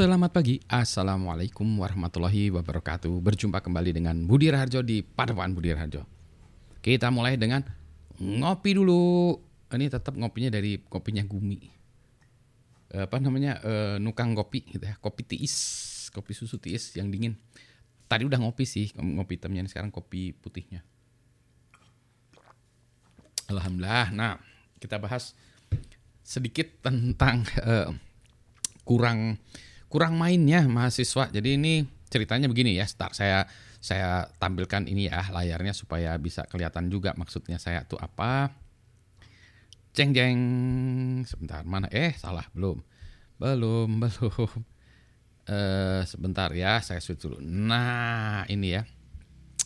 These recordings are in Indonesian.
Selamat pagi, Assalamualaikum warahmatullahi wabarakatuh. Berjumpa kembali dengan Budi Raharjo di Padepokan Budi Raharjo. Kita mulai dengan ngopi dulu. Ini tetap ngopinya dari kopinya Gumi. Apa namanya, e, nukang kopi gitu ya. Kopi tiis, kopi susu tiis yang dingin. Tadi udah ngopi sih, ngopi hitamnya sekarang kopi putihnya. Alhamdulillah, nah kita bahas sedikit tentang uh, kurang kurang mainnya mahasiswa. Jadi ini ceritanya begini ya, start saya saya tampilkan ini ya layarnya supaya bisa kelihatan juga maksudnya saya tuh apa. Jeng jeng. Sebentar mana? Eh salah belum. Belum belum. Eh sebentar ya saya switch dulu. Nah ini ya.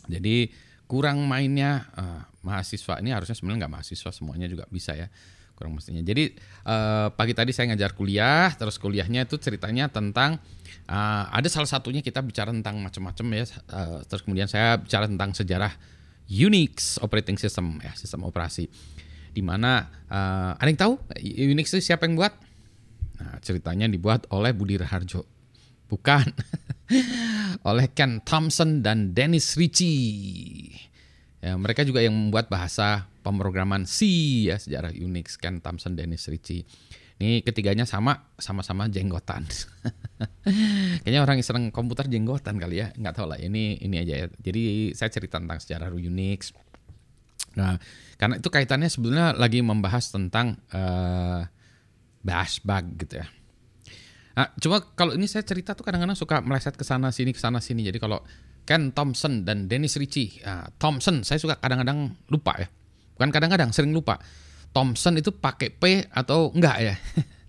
Jadi kurang mainnya uh, mahasiswa. Ini harusnya sebenarnya nggak mahasiswa semuanya juga bisa ya kurang mestinya. Jadi uh, pagi tadi saya ngajar kuliah, terus kuliahnya itu ceritanya tentang uh, ada salah satunya kita bicara tentang macam-macam ya. Uh, terus kemudian saya bicara tentang sejarah Unix operating system ya, sistem operasi. Di mana uh, ada yang tahu Unix itu siapa yang buat? Nah, ceritanya dibuat oleh Budi Raharjo. Bukan. oleh Ken Thompson dan Dennis Ritchie. Ya, mereka juga yang membuat bahasa pemrograman C ya sejarah Unix Ken Thompson Dennis Ritchie. Ini ketiganya sama sama-sama jenggotan. Kayaknya orang yang seneng komputer jenggotan kali ya, nggak tahu lah. Ini ini aja ya. Jadi saya cerita tentang sejarah Unix. Nah, karena itu kaitannya sebenarnya lagi membahas tentang uh, bash bug gitu ya. Nah, cuma kalau ini saya cerita tuh kadang-kadang suka meleset ke sana sini ke sana sini. Jadi kalau Ken Thompson dan Dennis Ritchie, uh, Thompson saya suka kadang-kadang lupa ya Bukan kadang-kadang, sering lupa. Thompson itu pakai P atau enggak ya?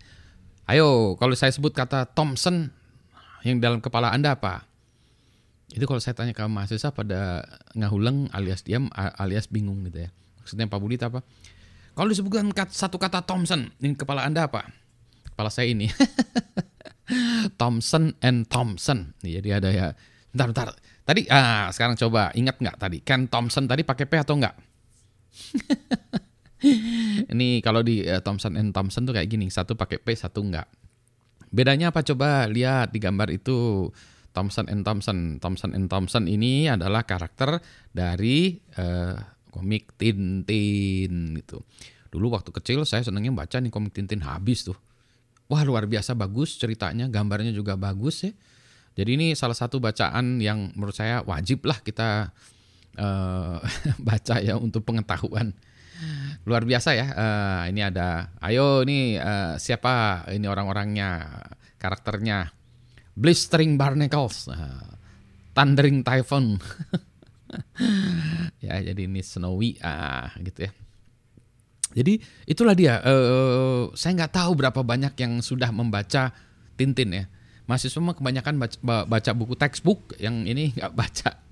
Ayo, kalau saya sebut kata Thompson yang dalam kepala Anda apa? Itu kalau saya tanya ke mahasiswa pada ngahuleng alias diam alias bingung gitu ya. Maksudnya Pak Budi apa? Kalau disebutkan satu kata Thompson, yang kepala Anda apa? Kepala saya ini. Thompson and Thompson. Jadi ada ya. Bentar, bentar. Tadi, ah, sekarang coba ingat nggak tadi? Ken Thompson tadi pakai P atau enggak? Ini kalau di uh, Thomson and Thompson tuh kayak gini, satu pakai P, satu enggak. Bedanya apa coba lihat di gambar itu Thomson and Thompson. Thomson and Thompson ini adalah karakter dari uh, komik Tintin gitu. Dulu waktu kecil saya senengnya baca nih komik Tintin habis tuh. Wah luar biasa bagus ceritanya, gambarnya juga bagus ya. Jadi ini salah satu bacaan yang menurut saya wajib lah kita uh, baca ya untuk pengetahuan luar biasa ya. Uh, ini ada, ayo ini uh, siapa ini orang-orangnya, karakternya, blistering barnacles, uh, thundering typhoon. ya jadi ini snowy ah gitu ya. Jadi itulah dia. Uh, saya nggak tahu berapa banyak yang sudah membaca Tintin ya. Mahasiswa mah kebanyakan baca, baca buku textbook, yang ini nggak baca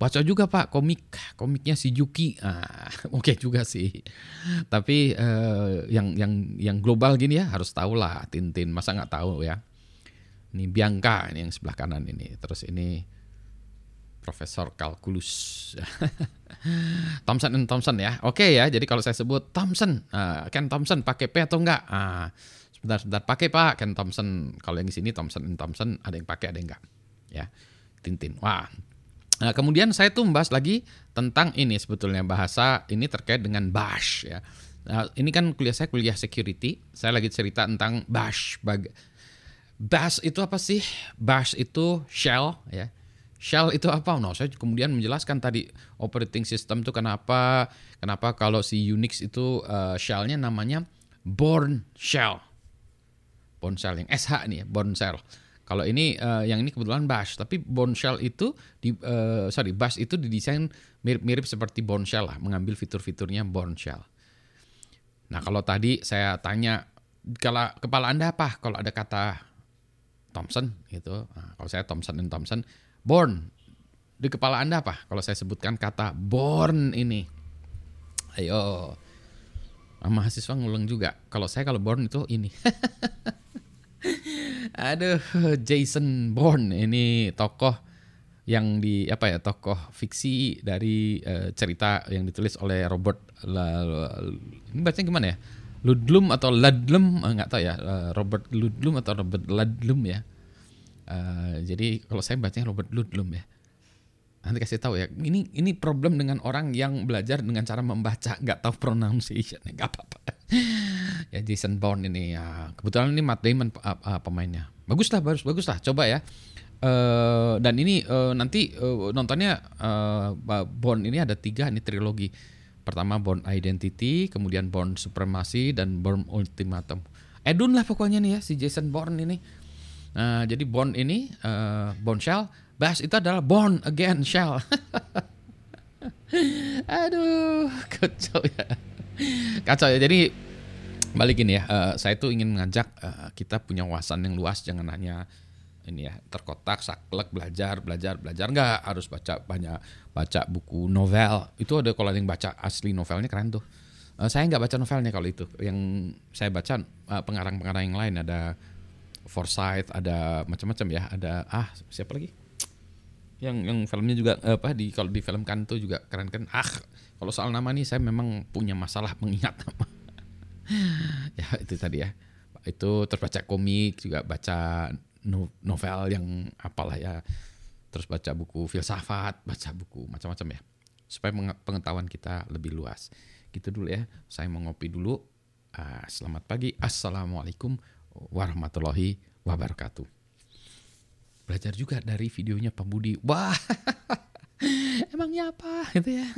baca juga pak. Komik. Komiknya si Juki. Ah, oke okay juga sih. Tapi uh, yang yang yang global gini ya harus tahu lah Tintin. Masa nggak tahu ya? Ini Bianca ini yang sebelah kanan ini. Terus ini Profesor Kalkulus Thompson and Thompson ya. Oke okay ya jadi kalau saya sebut Thompson uh, Ken Thompson pakai P atau enggak ah, sebentar sebentar. Pakai pak. Ken Thompson. Kalau yang di sini Thompson and Thompson. Ada yang pakai ada yang enggak ya Tintin. Wah Nah, kemudian saya tuh membahas lagi tentang ini sebetulnya bahasa ini terkait dengan bash ya. Nah, ini kan kuliah saya kuliah security. Saya lagi cerita tentang bash. Bag bash itu apa sih? Bash itu shell ya. Shell itu apa? Nah, saya kemudian menjelaskan tadi operating system itu kenapa kenapa kalau si Unix itu uh, shellnya namanya Born shell. Born shell yang SH nih ya, Born shell. Kalau ini uh, yang ini kebetulan Bash, tapi Bombshell itu di uh, sorry Bash itu didesain mirip-mirip seperti Bombshell lah, mengambil fitur-fiturnya Bombshell. Nah kalau tadi saya tanya kalau kepala anda apa kalau ada kata Thompson gitu, nah, kalau saya Thompson dan Thompson, Born di kepala anda apa kalau saya sebutkan kata Born ini? Ayo, mahasiswa ngulung juga. Kalau saya kalau Born itu ini. Aduh, Jason Bourne. Ini tokoh yang di apa ya tokoh fiksi dari uh, cerita yang ditulis oleh Robert La, ini bacanya gimana ya? Ludlum atau Ladlum nggak tahu ya. Robert Ludlum atau Robert Ladlum ya? Uh, jadi kalau saya bacanya Robert Ludlum ya nanti kasih tahu ya. Ini ini problem dengan orang yang belajar dengan cara membaca nggak tahu pronunciation nggak apa-apa. Ya Jason Bourne ini ya kebetulan ini Matt Damon uh, uh, pemainnya. Bagus lah bagus bagus lah. Coba ya. Uh, dan ini uh, nanti uh, nontonnya uh, Bourne ini ada tiga ini trilogi. Pertama Bourne Identity kemudian Bourne Supremacy dan Bourne Ultimatum. Edun lah pokoknya nih ya si Jason Bourne ini. Uh, jadi Bourne ini uh, Bourne Shell Bass itu adalah born again shell. Aduh, kacau ya. Kacau ya. Jadi balikin ya. Uh, saya tuh ingin mengajak uh, kita punya wawasan yang luas, jangan hanya ini ya terkotak, saklek, belajar, belajar, belajar. Enggak harus baca banyak baca buku novel. Itu ada kalau yang baca asli novelnya keren tuh. Uh, saya nggak baca novelnya kalau itu. Yang saya baca uh, pengarang-pengarang yang lain ada Forsyth, ada macam-macam ya. Ada ah siapa lagi? Yang yang filmnya juga apa di kalau di film kan tuh juga keren kan. Ah kalau soal nama nih saya memang punya masalah mengingat nama. Ya itu tadi ya. Itu terus baca komik juga baca novel yang apalah ya. Terus baca buku filsafat baca buku macam-macam ya. Supaya pengetahuan kita lebih luas. Gitu dulu ya. Saya mau ngopi dulu. Uh, selamat pagi. Assalamualaikum warahmatullahi wabarakatuh belajar juga dari videonya Pak Budi. Wah, emangnya apa gitu ya.